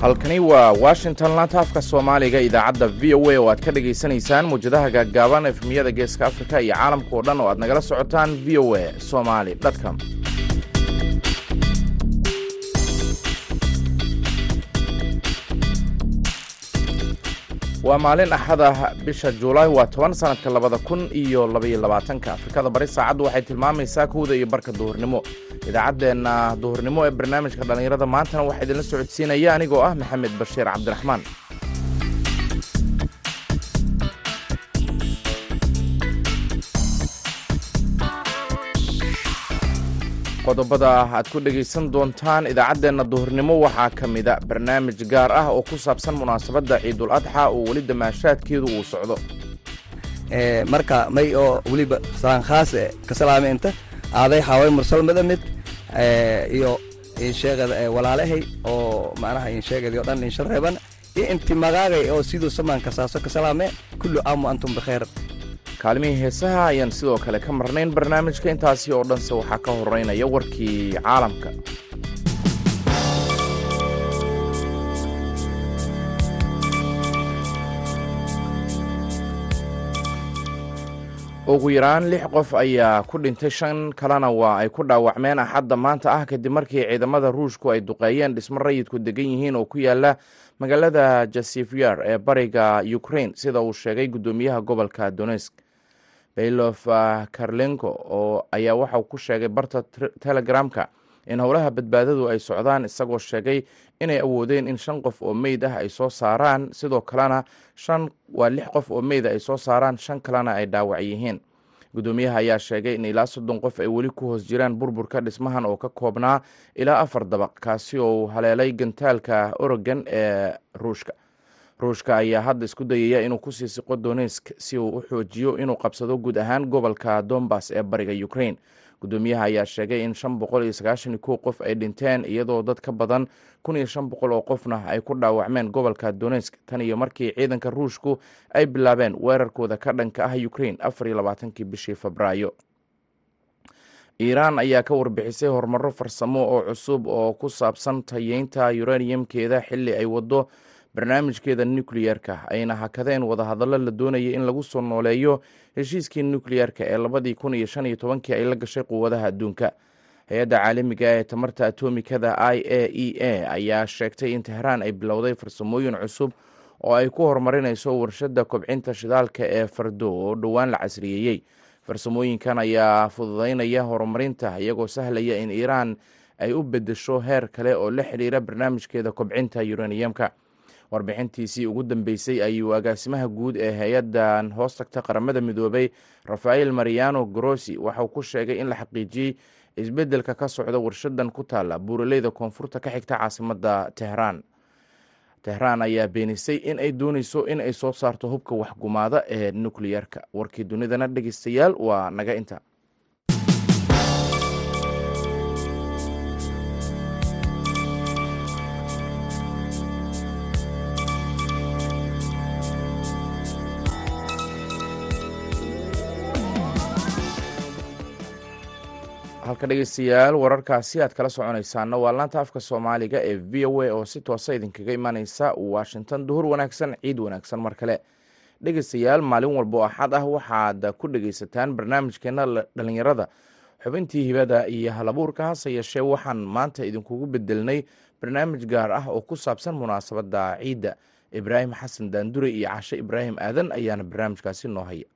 halkani waa washington. Laanta afka soomaaliga idaacadda v o a oo aad ka dhagaysanaysaan muwjadaha gaaggaaban efmiyada geeska afrika iyo caalamka oo dhan oo aad nagala socotaan v o a somali com. Waa maalin axad ah bisha juulaay waa toban sanadka labada kun iyo labaiyo labaatanka. Afrikada bari saacaddu waxay tilmaamaysaa kowda iyo barka duhurnimo idaacaddeenna duhurnimo ee barnaamijka dhallinyarada maantana waxaa idinla socodsiinaya anigoo ah maxamed bashiir cabdiraxmaan. qodobada aad ku dhegaysan doontaan idaacaddeenna duhurnimo waxaa ka mida barnaamij gaar ah oo ku saabsan munaasabadda ciidul adxa oo weli damaashaadkeedu uu socdo. Marka may oo weliba saan khaas e ka salaamay inta aaday xaaway mursal madamid iyo insheegada walaalahay oo macnaha insheegadi o dhan insha reeban iyo inti magaagay oo siduu samaan kasaaso ka salaame kullu aamu antum bikheer. Kaalimihii heesaha ayaan sidoo kale ka marnayn barnaamijka intaasi oo dhanse waxaa ka horeynaya warkii caalamka ugu yaraan lix qof ayaa ku dhintay shan kalena waa ay ku dhaawacmeen. Axadda maanta ah kadib markii ciidamada ruushku ay duqeeyeen dhismo rayidku degan yihiin oo ku yaalla magaalada jasifyar ee bariga ukrain sida uu sheegay guddoomiyaha gobolka donesk baylof karlenko oo ayaa waxauu ku sheegay barta telegramka in howlaha badbaadadu ay socdaan isagoo sheegay inay awoodeen in shan qof oo meyd ah ay soo saaraan. Sidoo kalena shan waa lix qof oo meyda ay soo saaraan shan kalena ay dhaawac yihiin. Guddoomiyaha ayaa sheegay in ilaa soddon qof ay weli ku hoos jiraan burburka dhismahan oo ka koobnaa ilaa afar dabaq kaasi oo haleelay gantaalka oregon ee ruushka. Ruushka ayaa hadda isku dayaya inuu ku sii siqo donesk si uu u xoojiyo inuu qabsado guud ahaan gobolka dombas ee bariga ukrain guddoomiyaha ayaa sheegay in shan boqol iyo sagaashan iyo kow qof ay dhinteen iyadoo dad ka badan kun iyo shan boqol oo qofna ay ku dhaawacmeen gobolka donesk tan iyo markii ciidanka ruushku ay bilaabeen weerarkooda ka dhanka ah ukrain afar iyo labaatankii bishii febraayo. Iiraan ayaa ka warbixisay horumaro farsamo oo cusub oo ku saabsan tayeynta uraniumkeeda xilli ay waddo barnaamijkeeda nukliyerka ayna hakadeen wadahadallo la doonayay in lagu soo nooleeyo heshiiskii nukliyerka ee labadii kun iyo shan iyo tobankii ay la gashay quwadaha adduunka. Hay'adda caalamiga ee tamarta atomikada i a e a ayaa sheegtay in tehraan ay bilowday farsamooyin cusub oo ay ku horumarinayso warshadda kobcinta shidaalka ee fardo oo dhowaan la casriyeeyey farsamooyinkan ayaa fududeynaya horumarinta iyagoo sahlaya in iiraan ay u bedesho heer kale oo la xidhiira barnaamijkeeda kobcinta yuraniyamka warbixintiisii ugu dambeysay ayuu agaasimaha guud ee hay'addan hoos tagta qaramada midoobay rafael mariano grossi. Waxauu ku sheegay in la xaqiijiyey isbeddelka ka socda warshadan ku taalla buuraleyda koonfurta ka xigta caasimadda tehraan tehraan ayaa beenisay in ay dooneyso in ay soo saarto hubka waxgumaada ee nukliyerka warkii dunidana dhegeystayaal waa naga inta halka dhegeystayaal wararkaasi aad kala soconaysaana waa laanta afka soomaaliga ee v o a oo si toosa idinkaga imaaneysa washington. Duhur wanaagsan ciid wanaagsan mar kale. Dhegeystayaal maalin walbo axad ah waxaad ku dhegeysataan barnaamijkeena dhalinyarada xubintii hibada iyo halabuurka hase yeeshee waxaan maanta idinkugu bedelnay barnaamij gaar ah oo ku saabsan munaasabadda ciidda. Ibraahim xasan daandure iyo cashe ibraahim aadan ayaana barnaamijkaasi noo haya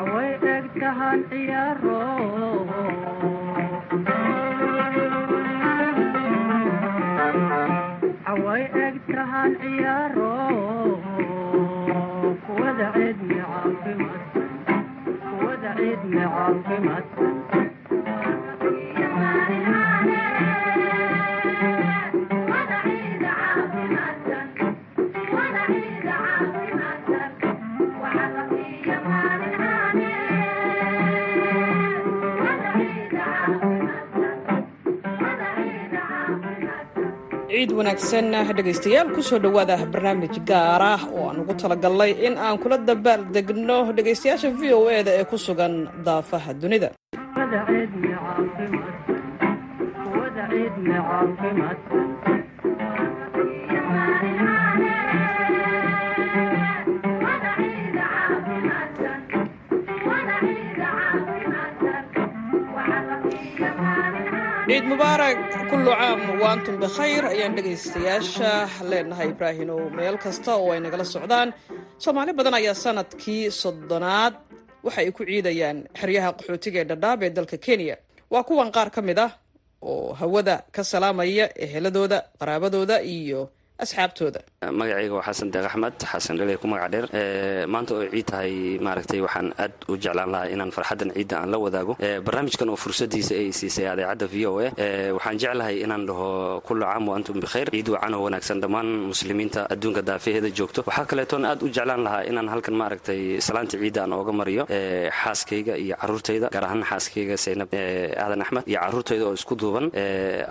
away eg tahan ciyaaro away eg tahan ciyaaro kuwada cidni caafimaadsan kuwada cidni caafimaadsan ciid wanaagsan. Dhegaystayaal ku soo dhowaada barnaamij gaar ah oo aan ugu talagalnay in aan kula dabaal degno dhegaystayaasha v o e da ee ku sugan daafaha dunida ciid mubaarak kullu caam waantum bikhayr ayaan dhegaystayaasha leenahay ibraahinow meel kasta oo ay nagala socdaan. Soomaali badan ayaa sannadkii soddonaad waxa ku ciidayaan xeryaha qaxootiga ee dhadhaab ee dalka kenya. Waa kuwan qaar ka mid ah oo hawada ka salaamaya eheladooda qaraabadooda iyo asxaabtooda. Magacayga waa xasan deeq axmed xasan dheley ku magac dheer. Maanta oo ciid tahay maaragtay waxaan aad u jeclaan lahaa inaan farxaddan ciidda aan la wadaago. Barnaamijkan oo fursadiisa ay siisay adeecadda v o a waxaan jeclahay inaan dhaho kullu caam wa antum bikhayr ciid wacan oo wanaagsan dhammaan muslimiinta adduunka daafaheeda joogto. Waxaa kaleetoon aad u jeclaan lahaa inaan halkan maaragtay salaanta ciidda aan ooga mariyo xaaskayga iyo caruurtayda gaar ahaan xaaskayga saynab aadan axmed iyo caruurtayda oo isku duuban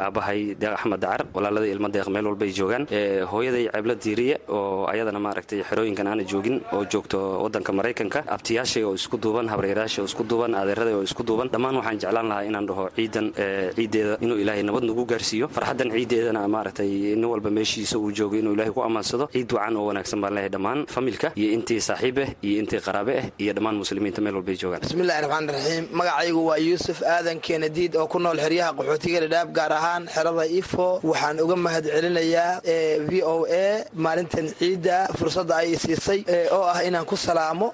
aabbahay deeq axmed dacar walaalada ilmo deeq meel walbay joogaan hooyaday ceebla diiriye oo ayadana maaragtay xerooyinkan aana joogin oo joogto wadanka maraykanka abtiyaashay oo isku duuban habrayraashay oo isku duuban adeeraday oo isku duuban. Dhammaan waxaan jeclaan lahaa inaan dhaho ciidan ciiddeeda inuu ilaahay nabad nagu gaarsiiyo. Farxaddan ciiddeedana maaragtay nin walba meeshiisa uu joogo inuu ilaahay ku ammaansado ciid wacan oo wanaagsan baan leeyahay dhammaan familka iyo intii saaxiib ah iyo intii qaraabe ah iyo dhammaan muslimiinta meel walbay joogaan. Bismillahi raxmaan raxiim magacaygu waa yuusuf aadan keenadiid oo ku nool xeryaha qaxootiga dhadhaab gaar ahaan xerada ifo. Waxaan uga mahad celinayaa v o a maalintan ciidda fursadda ay siisay oo ah inaan ku salaamo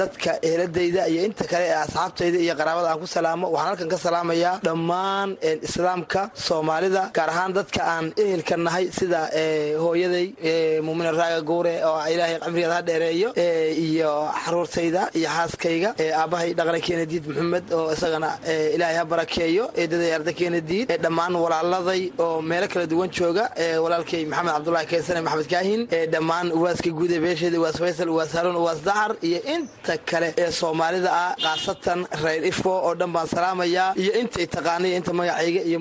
dadka eheladayda iyo inta kale ee asxaabtayda iyo qaraabada aan ku salaamo. Waxaan halkan ka salaamayaa dhammaan islaamka soomaalida gaar ahaan dadka aan ehelka nahay sida hooyaday muumina raaga guure oo ilaahay cimrigeeda ha dheereeyo iyo xaruurtayda iyo xaaskayga aabbahay dhaqna keenadiid maxamed oo isagana ilaahay ha barakeeyo eedaday arda keenadiid dhammaan walaaladay oo meelo kala duwan jooga walaalkay maxamed cabdulahi kaysane maxamed kaahin dhammaan uwaaska guud ee beesheeda uwaas faysal uwaas haruun uwaas dacar iyo inta kale ee soomaalida ah khaasatan reer ifo oo dhan baan salaamayaa iyo intay taqaanay inta magacayga iyo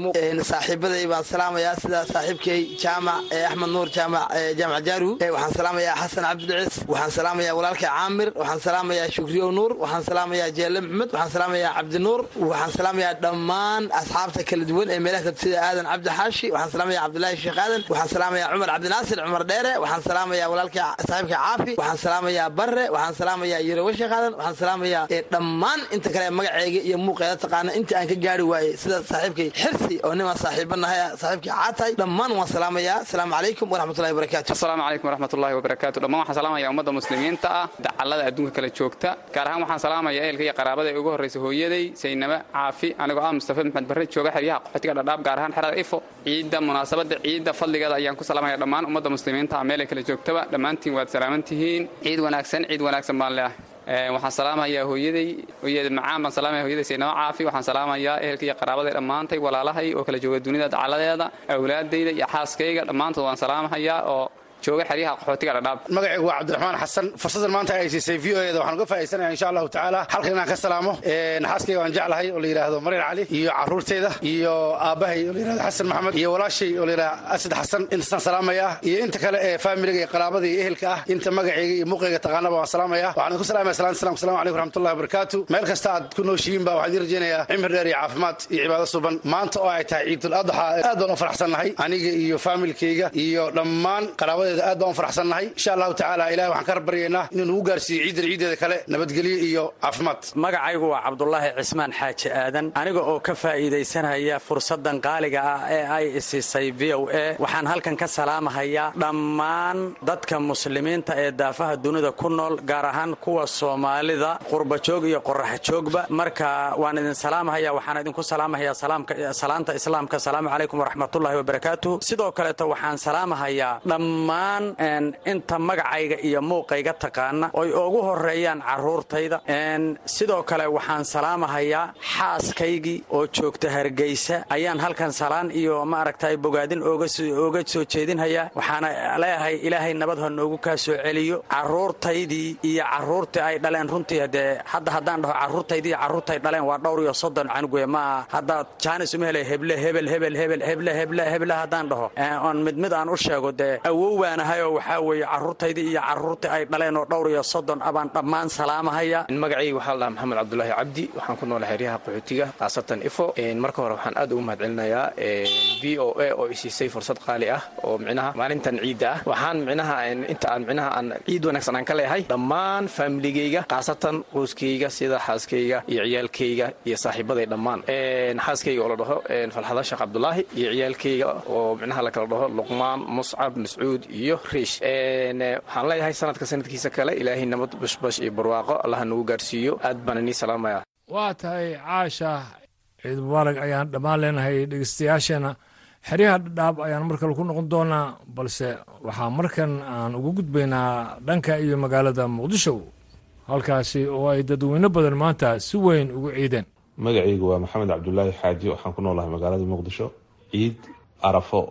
saaxiibaday baan salaamayaa sida saaxiibkay jaamac axmed nuur jaamac jaamac jaaru waxaan salaamayaa xasan cabdilcis waxaan salaamayaa walaalkay caamir waxaan salaamayaa shukriyow nuur waxaan salaamayaa jeelle maxmed waxaan salaamayaa cabdinuur waxaan salaamayaa dhammaan asxaabta kala duwan ee meelaha sida aadan cabdi waxaan salaamayaa cabdilaahi sheekh aadan waxaan salaamayaa cumar cabdinaasir cumar dheere waxaan salaamayaa walaalkay saaxiibka caafi waxaan salaamayaa barre waxaan salaamayaa yarowe sheekh waxaan salaamayaa dhammaan inta kale magaceyga iyo muuqeeda taqaana inta aan ka gaari waayey sida saaxiibkay xirsi oo nimaan saaxiibanahay saaxiibkay caatahay dhammaan waan salaamayaa. Asalaamu calaykum waraxmatullahi wabarakatu asalaamu calaykum waraxmatullahi wabarakaatu dhammaan waxaan salaamayaa ummadda muslimiinta ah dacallada adduunka kala joogta. Gaar ahaan waxaan salaamayaa ehelka iyo qaraabada ee ugu horraysa hooyaday saynaba caafi anigoo ah mustafa maxmed barre jooga xeryaha qaxootiga dhadhaab gaar ahaan xerada ifo. Ciidda munaasabadda ciidda fadligeeda ayaan ku salaamaya dhammaan ummadda muslimiinta meelay kala joogtaba dhammaantiin waad salaaman tihiin. Ciid wanaagsan ciid wanaagsan baan leeahay waxaan salaamayaa hooyaday hooyada macaan baan salaamaya hoyaday saynaba caafi waxaan salaamayaa ehelka iyo qaraabaday dhammaantay walaalahay oo kala jooga dunida dacaladeeda awlaadayda iyo xaaskayga dhammaantood waan salaamahayaa oo jooga xeryaha qaxootiga dhadhaab magacaygu waa cabdiraxmaan xasan fursadan maanta ay siisay v o eda waxaan uga faa'iidsanaya insha allahu tacaala. Halkan inaan ka salaamo xaaskayga waan jeclahay oo la yidhaahdo marian cali iyo caruurteyda iyo aabbahay oo la yidhahdo xasan maxamed iyo walaashay oo la yidhahdo asad xasan intaasaan salaamaya iyo inta kale ee faamiliga iyo qaraabada iyo ehelka ah inta magacayga iyo muuqayga taqaanaba waan salaamaya. Waxaan idinku salamaya salaan salam assalamu calaykum waraxmatullahi wabarakaatu meel kasta aad ku nooshihiin ba waxaan idiin rajaynayaa cimri dheer iyo caafimaad iyo cibaado suban. Maanta oo ay tahay ciidul adxa aad baan u faraxsan aniga iyo faamilkayga iyo dhammaan qaraabada aad baan u insha allahu tacaala ilahi waxaan ka baryaynaa inuu nagu gaarsiiyo ciidan ciideeda kale nabadgelyo iyo caafimaad. Magacaygu waa cabdulaahi cismaan xaaji aadan aniga oo ka faa'iidaysanaya fursaddan qaaliga ah ee ay isiisay v o a. Waxaan halkan ka salaamahayaa dhammaan dadka muslimiinta ee daafaha dunida ku nool gaar ahaan kuwa soomaalida qurbajoog iyo qoraxjoogba marka waan idin salaamahaya waxaan idinku salaamahayaa salaanta islaamka. Asalaamu calaykum waraxmatullahi wabarakaatu sidoo kaleeto waxaan salaamahayaa dhammaan dhammaan inta magacayga iyo muuqayga taqaana oy ugu horeeyaan carruurtayda sidoo kale waxaan salaamahayaa xaaskaygii oo joogta hargeysa ayaan halkan salaan iyo maaragtay bogaadin ooga soo jeedinhayaa waxaana leeyahay ilaahay nabad ha noogu kaa soo celiyo carruurtaydii iyo carruurtii ay dhaleen runtii dee hadda haddaan dhaho carruurtaydii iyo carruurtay dhaleen waa dhowr iyo soddon canugue ma aha hadda jaanis uma hele heble hebel hebel hebel heble heble heble haddaan dhaho oon mid mid aan u sheego dee awow baanahayoo waxaa weeye carruurtaydii iyo carruurtii ay dhaleen oo dhowr iyo soddon abaan dhammaan salaamahaya. Magacayga waxaa la dhahaa maxamed cabdulaahi cabdi. Waxaan ku noolay xeryaha qaxootiga khaasatan ifo. Marka hore waxaan aad ugu mahad celinayaa v o a oo isiisay fursad qaali ah oo micnaha maalintan ciidda ah. Waxaan micnaha inta aan micnaha aan ciid wanaagsan aan ka leeyahay dhammaan faamiligayga khaasatan qoyskayga sida xaaskayga iyo ciyaalkayga iyo saaxiibaday dhammaan. Xaaskayga oo la dhaho falxada sheekh cabdulaahi iyo ciyaalkayga oo micnaha la kala dhaho luqmaan muscab mascuud iyo riish. Waxaan leeyahay sanadka sanadkiisa kale ilaahay nabad bashbash iyo barwaaqo allaha nagu gaarsiiyo. Aad baan inii salaamaya waa tahay caasha. Ciid mubaarak ayaan dhammaan leenahay dhegeystayaasheenna xeryaha dhadhaab ayaan mar kale ku noqon doonaa balse waxaa markan aan ugu gudbaynaa dhanka iyo magaalada muqdisho. Halkaasi oo ay dadweyne badan maanta si weyn ugu ciideen. Magacaygu waa maxamed cabdulaahi xaaji waxaan ku noolahay magaalada muqdisho. Ciid arafo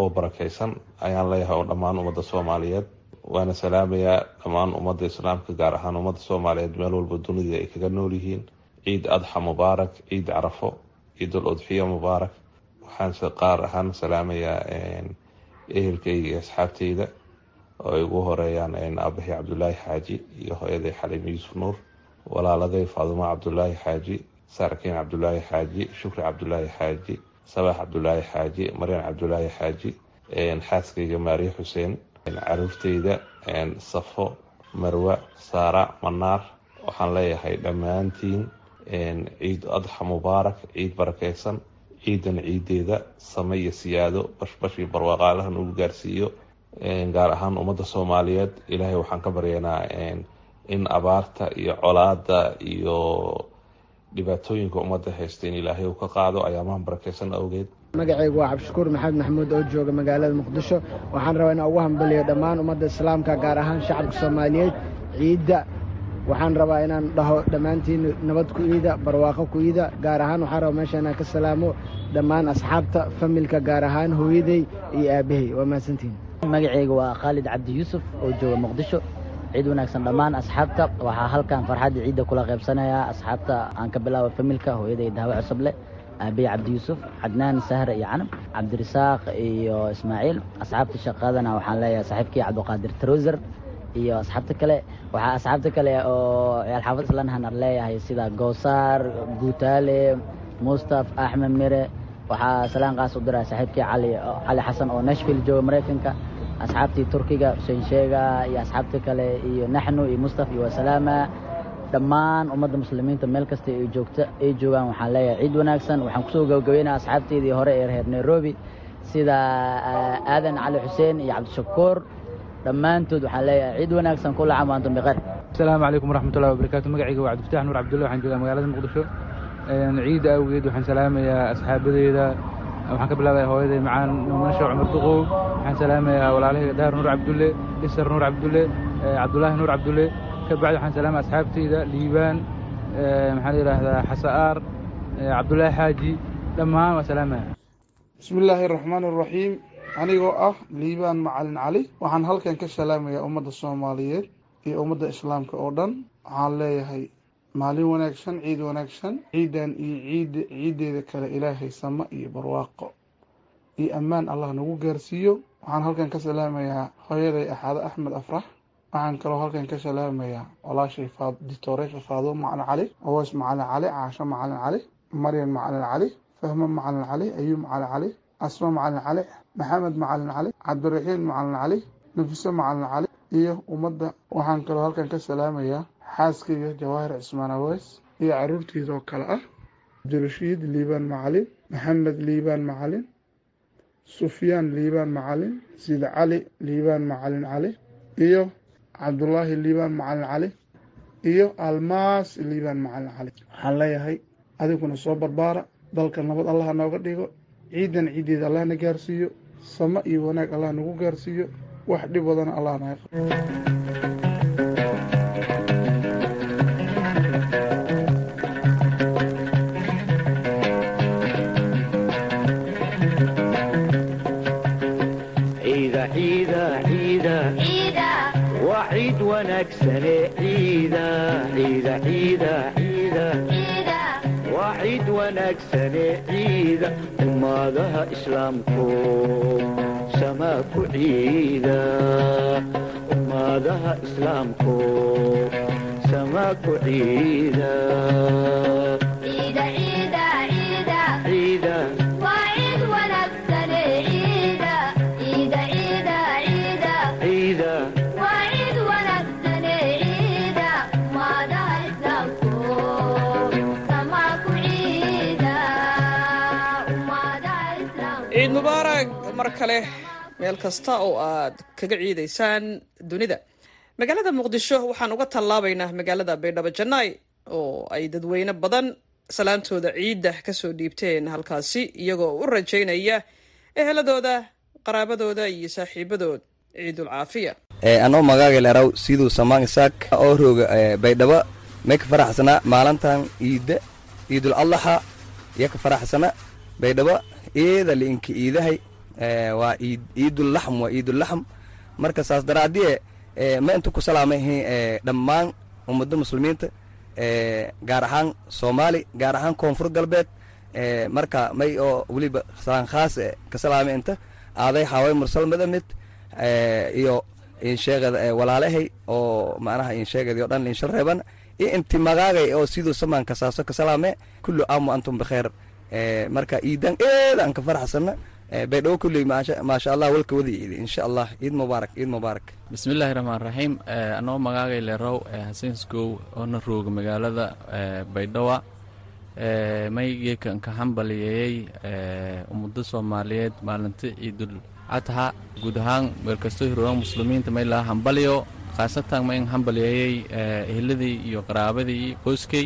oo barakaysan ayaan leeyahay oo dhammaan ummadda soomaaliyeed. Waana salaamayaa dhammaan ummadda islaamka gaar ahaan ummadda soomaaliyeed meel walba dunida ay kaga nool yihiin. Ciid adxa mubaarak ciid carafo ciidul udxiya mubaarak waxaan qaar ahaan salaamayaa ehelkayga iyo asxaabteyda oo ay ugu horeeyaan aabahay cabdulaahi xaaji iyo hooyaday xaliim yuusuf nuur. Walaaladay faadumo cabdulaahi xaaji saarkiin cabdulaahi xaaji shukri cabdulaahi xaaji sabax cabdulaahi xaaji maryan cabdulaahi xaaji xaaskayga maariya xuseen caruurteyda safo marwa saara manaar. Waxaan leeyahay dhammaantiin ciid adxa mubaarak ciid barakeysan ciidan ciideeda same iyo siyaado bashbash iyo barwaaqaalahan ugu gaarsiiyo. Gaar ahaan ummadda soomaaliyeed ilaahay waxaan ka baryanaa in abaarta iyo colaada iyo dhibaatooyinka ummadda haysta in ilaahay uu ka qaado ayaamahan barakeysan awgeed. Magacaygu waa cabdishakuur maxamed maxamuud oo jooga magaalada muqdisho. Waxaan rabaa inaan ugu hambaliyo dhammaan ummadda islaamka gaar ahaan shacabka soomaaliyeed. Ciidda waxaan rabaa inaan dhaho dhammaantiin nabad ku iida barwaaqo ku iida. Gaar ahaan waxaan rabaa meesha inaan ka salaamo dhammaan asxaabta familka gaar ahaan hooyaday iyo aabbahay waa mahadsantihin magacayga waa khaalid cabdi yuusuf oo jooga muqdisho ciid wanaagsan dhammaan asxaabta. Waxaa halkan farxadda ciidda kula qaybsanayaa asxaabta aan ka bilaabo familka hooyaday daawo cusuble aabay cabdi yuusuf cadnaan sahre iyo canab cabdirasaaq iyo ismaaciil. Asxaabta shaqadana waxaan leeyahay saaxiibkii cabdiqaadir taroser iyo asxaabta kale. Waxaa asxaabta kale oo alxaafad islanhan leeyahay sida goosaar guutaale mustaf axmed mire waxaa salaan qaas u diraa saaxiibkii cali cali xasan oo nashville jooga maraykanka asxaabtii turkiga xuseen sheega iyo asxaabta kale iyo naxnu iyo mustaf iyo wasalaama. Dhammaan ummadda muslimiinta meel kasta ay joogaan waxaan leeyahay ciid wanaagsan. Waxaan ku soo gabagabeynaya asxaabteedii hore ee reer nairobi sida aadan cali xuseen iyo cabdishakuur dhammaantood waxaan leeyahay ciid wanaagsan kula caam antum bikhayr asalaamu calaykum waraxmatullahi wabarakaatu magacayga waa cabdifataax nuur cabdulla waxaan joogaa magaalada muqdisho. Ciidda awgeed waxaan salaamayaa asxaabadeeda waxaan ka bilaabaya hooyaday macaan nuumanasho cumar duqow waxaan salaamayaa walaalahayga dahar nuur cabdulle isar nuur cabdulle cabdulaahi nuur cabdulle. Ka waxaan salaamaya asxaabteyda liibaan maxaa la yidhaahdaa xasa'aar cabdulaahi xaaji dhammaan waa salaamaya bismi illaahi araxmaan araxiim anigoo ah liibaan macalin cali waxaan halkan ka salaamayaa ummadda soomaaliyeed iyo ummadda islaamka oo dhan. Waxaan leeyahay maalin wanaagsan ciid wanaagsan ciidan iyo ciid ciiddeeda kale ilaahay sama iyo barwaaqo iyo ammaan allah nagu gaarsiiyo waxaan halkan ka salaamayaa hooyaday axaado axmed afrax waxaan kaloo halkan ka salaamayaa walaashay dictoreesha faado macalin cali awoos macalin cali caasho macalin cali maryan macalin cali fahmo macalin cali ayuub macalin cali asma macalin cali maxamed macalin cali cabdiraxiim macalin cali nafiso macalin cali iyo ummadda waxaan kaloo halkan ka salaamayaa xaaskayga jawaahir cismaan aweys iyo caruurtiisa oo kale ah cabdirashiid liibaan macalin maxamed liibaan macalin sufyaan liibaan macalin sid cali liibaan macalin cali iyo cabdulaahi liibaan macalin cali iyo almaas liibaan macalin cali. Waxaan leeyahay adiguna soo barbaara dalka nabad allah nooga dhigo ciidan ciiddeeda allah na gaarsiiyo samo iyo wanaag allah nagu gaarsiiyo wax dhib badan allah naga ummadaha islaamku samaa ku ciida ummadaha islaamku samaa ku ciida ciid mubaarag mar kale meel kasta oo aad kaga ciidaysaan dunida. Magaalada muqdisho waxaan uga tallaabaynaa magaalada baydhabo jannaay oo ay dadweyne badan salaantooda ciidda ka soo dhiibteen halkaasi iyagoo u rajaynaya eheladooda qaraabadooda iyo saaxiibadood ciidul caafiya. Anoo magaaga leraw siduu samaan isaak oo rooga baydhabo may ka faraxsana maalintan iidda iidul allaxa iyo ka faraxsana baydhabo eeda liinka iidahay waa iidul laxm waa iidul laxm. Marka saas daraadiye ma intu ku salaamahin dhammaan ummadda muslimiinta gaar ahaan soomaali gaar ahaan koonfur galbeed. Marka may oo weliba salaan khaas ka salaamay inta aaday xaaway mursal madamid iyo insheegada walaalahay oo macnaha insheegadi oo dhan inshal reeban iyo inti magaagay oo siduu samaan kasaaso ka salaame kullu aamu antum bikheer marka iidan eedaan ka faraxsana baydhabo kulley maasha allah walka wada iidi insha allah ciid mubaarak ciid mubaarak. Bismillaahi raxmaan raxiim anoo magaagay lerow xasenskow oona rooga magaalada baydhawa. Maygeekan ka hambaliyeeyey ummadda soomaaliyeed maalinta ciidul adha guud ahaan meelkastoo hiroogan muslimiinta may laha hambaliyo khaasatan ma in hambaliyeeyey eheladii iyo qaraabadii qoyskay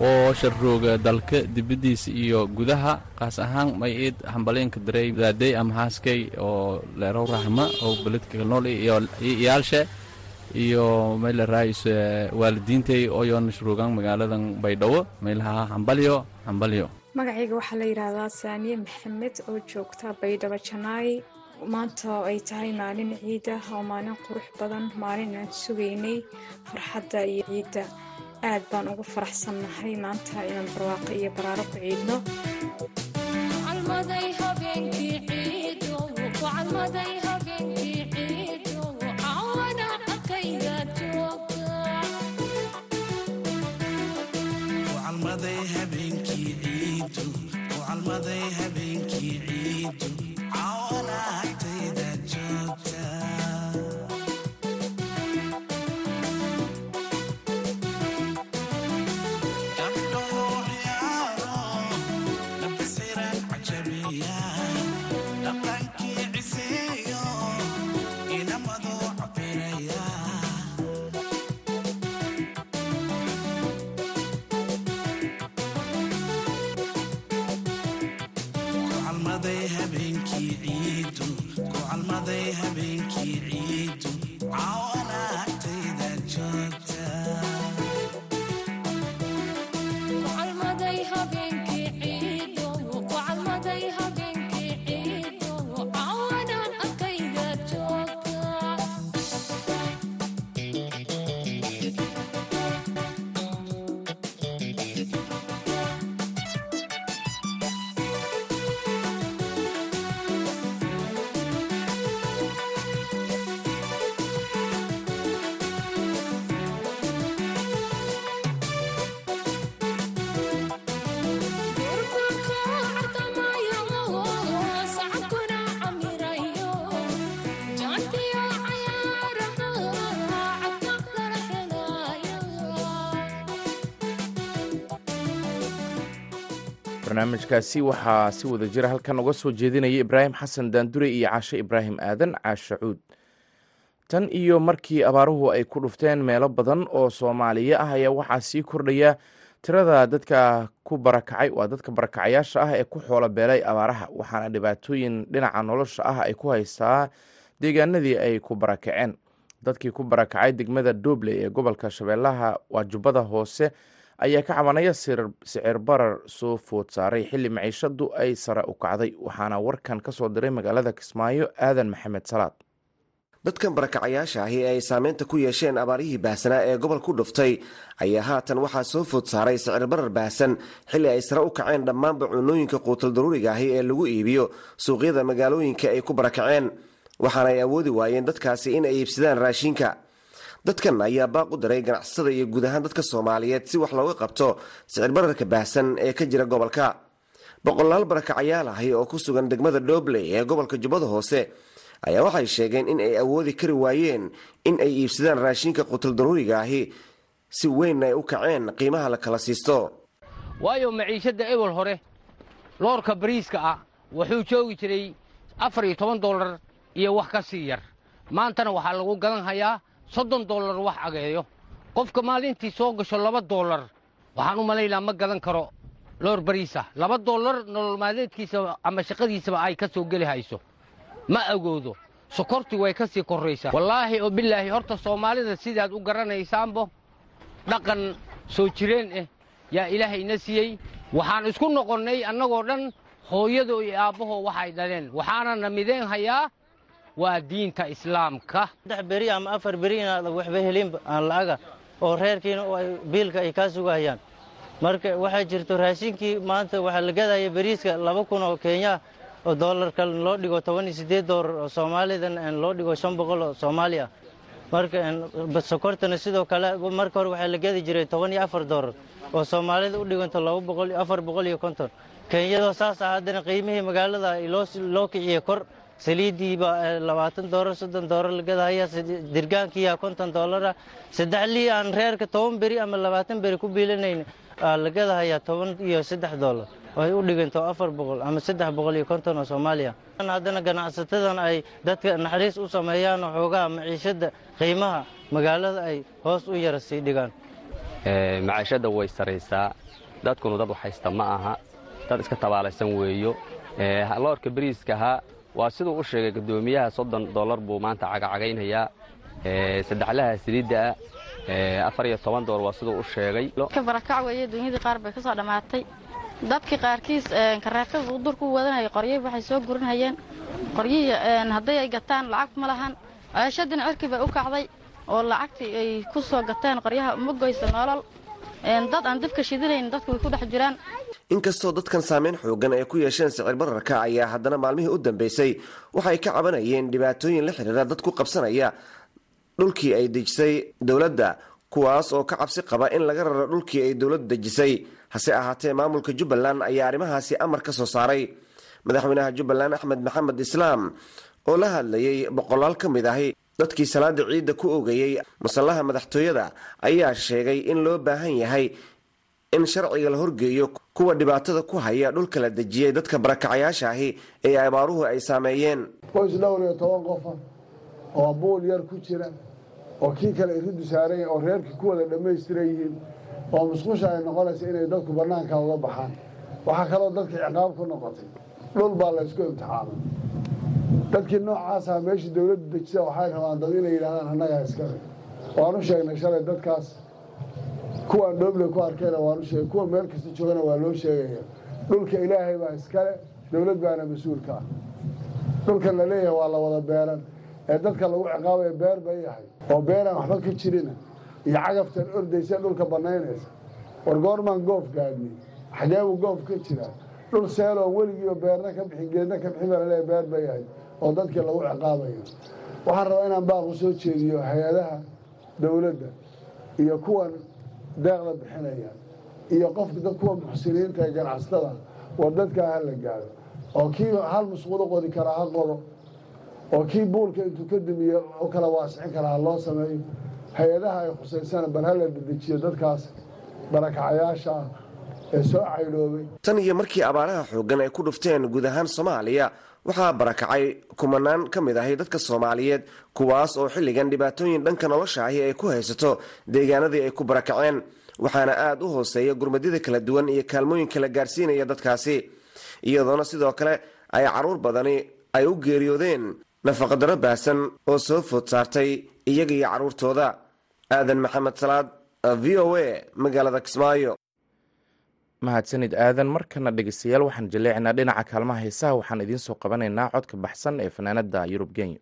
oo sharrooga dalka dibaddiisa iyo gudaha kaas ahaan may iid hambaleenka daray daadey ama haaskay oo leerow rahma oo beledka nool iyo iyaalshe iyo may la raayis waalidiintay oo sharoogan magaaladan baydhabo may lahaa hambalyo magacayga waxaa la yidhaahdaa saamiye maxamed oo joogta baydhabo janaay maanta ay tahay maalin ciida oo maalin qurux badan maalin aan sugaynay farxadda iyo ciidda aad baan ugu faraxsannahay maanta inaan barwaaqo iyo baraaro ku ciidno noqday habeenkii barnaamijkaasi waxaa si wada jira halkan uga soo jeedinaya ibraahim xasan daandure iyo caashe ibraahim aadan caashe cuud. Tan iyo markii abaaruhu ay ku dhufteen meelo badan oo soomaaliya ah ayaa waxaa sii kordhaya tirada dadka ku barakacay waa dadka barakacayaasha ah ee ku xoolo beelay abaaraha waxaana dhibaatooyin dhinaca nolosha ah ay ku haystaa deegaanadii ay ku barakaceen. Dadkii ku barakacay degmada doobley ee gobolka shabeellaha waajubbada hoose ayaa ka cabanaya sicir barar soo food saaray xilli maciishadu ay sare u kacday waxaana warkan ka soo diray magaalada kismaayo aadan maxamed salaad. Dadkan barakacayaasha ahi ee ay saameynta ku yeesheen abaarihii baahsanaa ee gobol ku dhuftay ayaa haatan waxaa soo food saaray sicir barar baahsan xilli ay sare u kaceen dhammaanba cunooyinka quutal daruuriga ahi ee lagu iibiyo suuqyada magaalooyinka ay ku barakaceen. Waxaana ay awoodi waayeen dadkaasi in ay iibsadaan raashinka dadkan ayaa baaq u diray ganacsatada iyo guud ahaan dadka soomaaliyeed si wax looga qabto sicir bararka baahsan ee ka jira gobolka. Boqolaal barakacayaal ahi oo ku sugan degmada doobley ee gobolka jubbada hoose ayaa waxay sheegeen in ay awoodi kari waayeen in ay iibsadaan raashinka qutul daruuriga ahi si weyn ay u kaceen qiimaha la kala siisto. Waayo maciishadda ewel hore loorka bariiska ah wuxuu joogi jiray afar iyo toban dollar iyo wax ka sii yar. Maantana waxaa lagu gadan hayaa soddon dollar wax ageeyo. Qofka maalintii soo gasho laba dollar waxaan u malaynaa ma gadan karo. Loor bariisa laba dollar nolol maadeedkiisa ama shaqadiisaba ay ka soo geli hayso. Ma agoodo sokortii way ka sii korraysaa wallaahi oo bilaahi horta soomaalida sidaad u garanaysaanbo dhaqan soo jireen ah yaa ilaahayna siiyey. Waxaan isku noqonnay annagoo dhan hooyado iyo aabbahoo waxay dhaleen. Waxaanana mideen hayaa waa diinta islaamka. Saddex beri ama afar beri inaad waxba helin aan la'aga oo reerkiina biilka ay kaa sugahayaan marka waxaa jirto raashinkii maanta waxaa la gadaya beriiska laba kun oo kenya oo doolarka loo dhigo toban iyo siddeed doolar oo soomaalidan loo dhigo shan boqol oo soomaali ah marka sokortana sidoo kale marka hore waxaa la gadi jiray toban iyo afar doolar oo soomaalida u dhiganto laba boqol afar boqol iyo konton. Kenyadoo saas ah haddana qiimihii magaalada loo kiciye kor saliidiiba labaatan doolar soddon doolar la gadahaya dirgaankiiya konton doolara saddex lii aan reerka toban beri ama labaatan beri ku biilanayn la gadahayaa toban iyo saddex doolar ay u dhiganto afar boqol ama saddex boqol iyo konton oo soomaaliya. Haddana ganacsatadan ay dadka naxariis u sameeyaan xoogaha maciishadda qiimaha magaalada ay hoos u yara sii dhigaan. Maciishadda way saraysaa dadkunu dad waxhaysta ma aha. Dad iska tabaalaysan weeyo. Loorka beriiska waa siduu u sheegay guddoomiyaha soddon dollar buu maanta cagacagaynayaa saddexlaha saliidda ah afar iyo toban dollar waa siduu u sheegay. Ka barakac weeye dunyadii qaar bay ka soo dhammaatay dadkii qaarkiis kareekada uu durku wadanaya qoryihii waxay soo gurinhayeen qoryihii hadday ay gataan lacag ma lahan. Ceeshadina cirkii bay u kacday oo lacagtii ay ku soo gateen qoryaha uma goysa nolol dad aan dibka shidinayn dadku way ku dhex jiraan. Inkastoo dadkan saameyn xoogan ay ku yeesheen sicir bararka ayaa haddana maalmihii u dambeysay. Waxay ka cabanayeen dhibaatooyin la xidhiira dad ku qabsanaya dhulkii ay dejisay dowladda kuwaas oo ka cabsi qaba in laga raro dhulkii ay dowladdu dejisay. Hase ahaatee maamulka jubbaland ayaa arrimahaasi amar ka soo saaray. Madaxweynaha jubbaland axmed maxamed islaam oo la hadlayay boqolaal ka mid ahi dadkii salaada ciidda ku ogayey masallaha madaxtooyada ayaa sheegay in loo baahan yahay in sharciga la horgeeyo kuwa dhibaatada ku haya dhulka la dejiyey dadka barakacayaasha ahi ee abaaruhu ay saameeyeen. Qoys dhowr iyo toban qofa oo buul yar ku jira oo kii kale iridu saaran yahay oo reerkii ku wada dhammaystiran yihiin oo musqusha ay noqonaysa inay dadku bannaanka uga baxaan. Waxaa kaloo dadka ciqaab ku noqotay. Dhul baa la ysku imtixaamay dadkii noocaasa meeshii dowladdu dejisa waxay rabaan dad inay yidhahdaan annagaa iskale waanu sheegnay shalay dadkaas. Kuwaan dhooble ku arkayna waanu sheegay kuwa meel kasta joogana waa loo sheegaya. Dhulka ilaahay baa iskale dowlad baana mas'uulka ah. Dhulkan la leeyahay waa la wada beeran. Ee dadka lagu ciqaabaya beer bay yahay oo beeraan waxba ka jirina iyo cagaftan ordaysa dhulka bannaynaysa. War goormaan goof gaadhnay xageebuu goof ka jiraa dhul seeloon weligiiba beerna ka bixin geedna ka bixin baa la leeyahay beer bay yahay oo dadkii lagu ciqaabayo. Waxaan rabaa inaan baaq u soo jeediyo hay'adaha dowladda iyo kuwan deeqda bixinaya iyo qofka kuwa muxsiniinta ee ganacsatada war dadkaa ha la gaaro oo kii hal musqulo qodi karaa ha qodo oo kii buulka intuu ka dumiye u kala waasicin karaa ha loo sameeyo. Hay'adaha ay khusaysana bal ha la dedejiyo dadkaas barakacayaasha ah ee soo caydhoobay tan iyo markii abaaraha xooggan ay ku dhufteen guud ahaan soomaaliya waxaa barakacay kumanaan ka mid ahi dadka soomaaliyeed kuwaas oo xilligan dhibaatooyin dhanka nolosha ahi ay ku haysato deegaanadii ay ku barakaceen. Waxaana aada u hooseeya gurmadyada kala duwan iyo kaalmooyinka la gaarsiinaya dadkaasi. Iyadoona sidoo kale ay carruur badani ay u geeriyoodeen nafaqadaro baahsan oo soo food saartay iyaga iyo carruurtooda aadan maxamed salaad v o a magaalada kismaayo mahadsanid aadan markana dhegeystayaal waxaan jaleecinaa dhinaca kaalmaha heesaha waxaan idiin soo qabanaynaa codka baxsan ee fanaanada yurub genya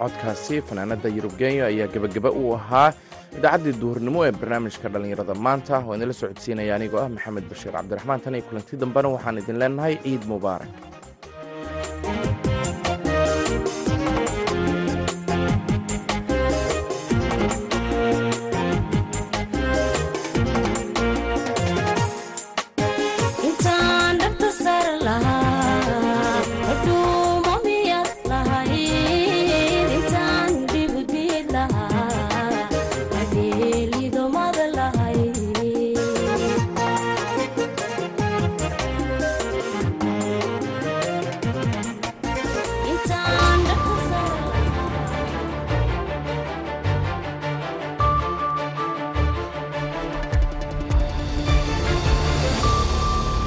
codkaasi fanaanada yurub kenya ayaa gebagaba u ahaa idaacaddii duhurnimo ee barnaamijka dhallinyarada. Maanta oo idinla socodsiinaya anigoo ah maxamed bashiir cabdiraxmaan. Tan iyo kulanti dambena waxaan idin leenahay ciid mubaarak